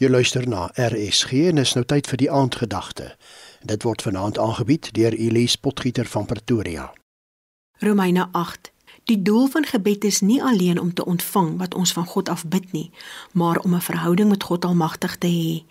Jy luister na RSG en is nou tyd vir die aandgedagte. Dit word vanaand aangebied deur Elise Potgieter van Pretoria. Romeine 8 Die doel van gebed is nie alleen om te ontvang wat ons van God af bid nie, maar om 'n verhouding met God Almagtig te hê.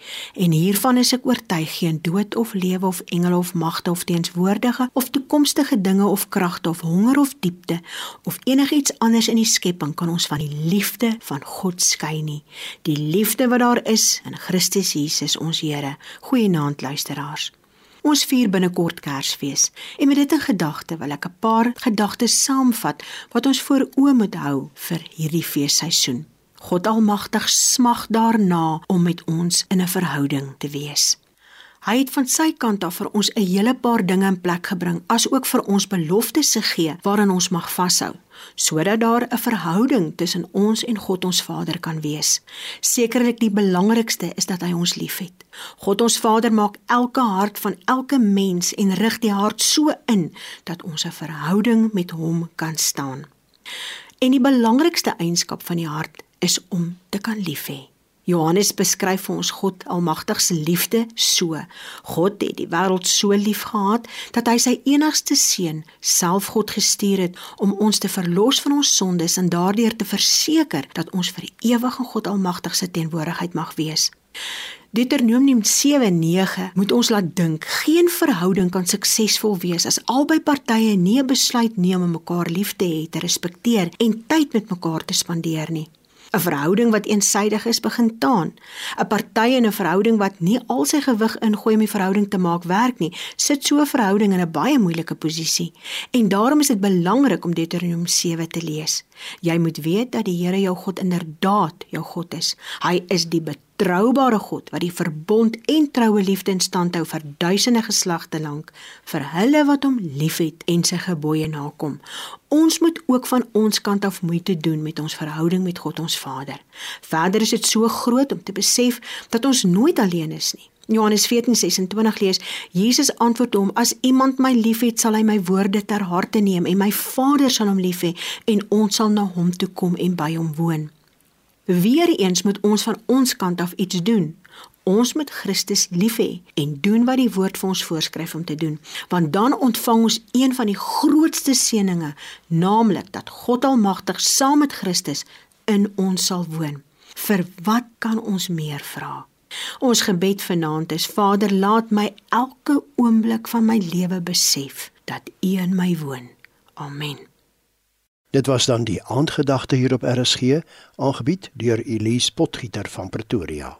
En hiervan is ek oortuig geen dood of lewe of engele of magte of teenswoordige of toekomstige dinge of kragte of honger of diepte of enigiets anders in die skepping kan ons van die liefde van God skei nie. Die liefde wat daar is in Christus Jesus ons Here. Goeienaand luisteraars. Ons vier binnekort Kersfees en met dit in gedagte wil ek 'n paar gedagtes saamvat wat ons voor oë moet hou vir hierdie feesseisoen. God Almagtig smag daarna om met ons in 'n verhouding te wees. Hy het van sy kant af vir ons 'n hele paar dinge in plek gebring, asook vir ons beloftes gegee waaraan ons mag vashou, sodat daar 'n verhouding tussen ons en God ons Vader kan wees. Sekerlik die belangrikste is dat hy ons liefhet. God ons Vader maak elke hart van elke mens en rig die hart so in dat ons 'n verhouding met hom kan staan. En die belangrikste eienskap van die hart is om te kan liefhê. Johannes beskryf vir ons God Almagtig se liefde so. God het die wêreld so lief gehad dat hy sy enigste seun self God gestuur het om ons te verlos van ons sondes en daardeur te verseker dat ons vir ewig in God Almagtig se teenwoordigheid mag wees. Deuteronomium 7:9 moet ons laat dink, geen verhouding kan suksesvol wees as albei partye nie 'n besluit neem om mekaar lief te hê, te respekteer en tyd met mekaar te spandeer nie. 'n verhouding wat eensydig is begin taan. 'n Party in 'n verhouding wat nie al sy gewig ingooi om die verhouding te maak werk nie, sit so 'n verhouding in 'n baie moeilike posisie. En daarom is dit belangrik om Deuteronomium 7 te lees. Jy moet weet dat die Here jou God inderdaad jou God is. Hy is die betroubare God wat die verbond en troue liefde in stand hou vir duisende geslagte lank vir hulle wat hom liefhet en sy gebooie nakom. Ons moet ook van ons kant af moeite doen met ons verhouding met God ons Vader. Verder is dit so groot om te besef dat ons nooit alleen is nie. Johannes 14:26 lees: Jesus antwoord hom: As iemand my liefhet, sal hy my woorde ter harte neem en my Vader sal hom liefhê en ons sal na hom toe kom en by hom woon. Weereens moet ons van ons kant af iets doen. Ons moet Christus lief hê en doen wat die woord vir ons voorskryf om te doen, want dan ontvang ons een van die grootste seënings, naamlik dat God Almagtig saam met Christus in ons sal woon. Vir wat kan ons meer vra? Ons gebed vanaand is: Vader, laat my elke oomblik van my lewe besef dat U in my woon. Amen. Dit was dan die aandgedagte hier op RSG, aangebied deur Elise Potgieter van Pretoria.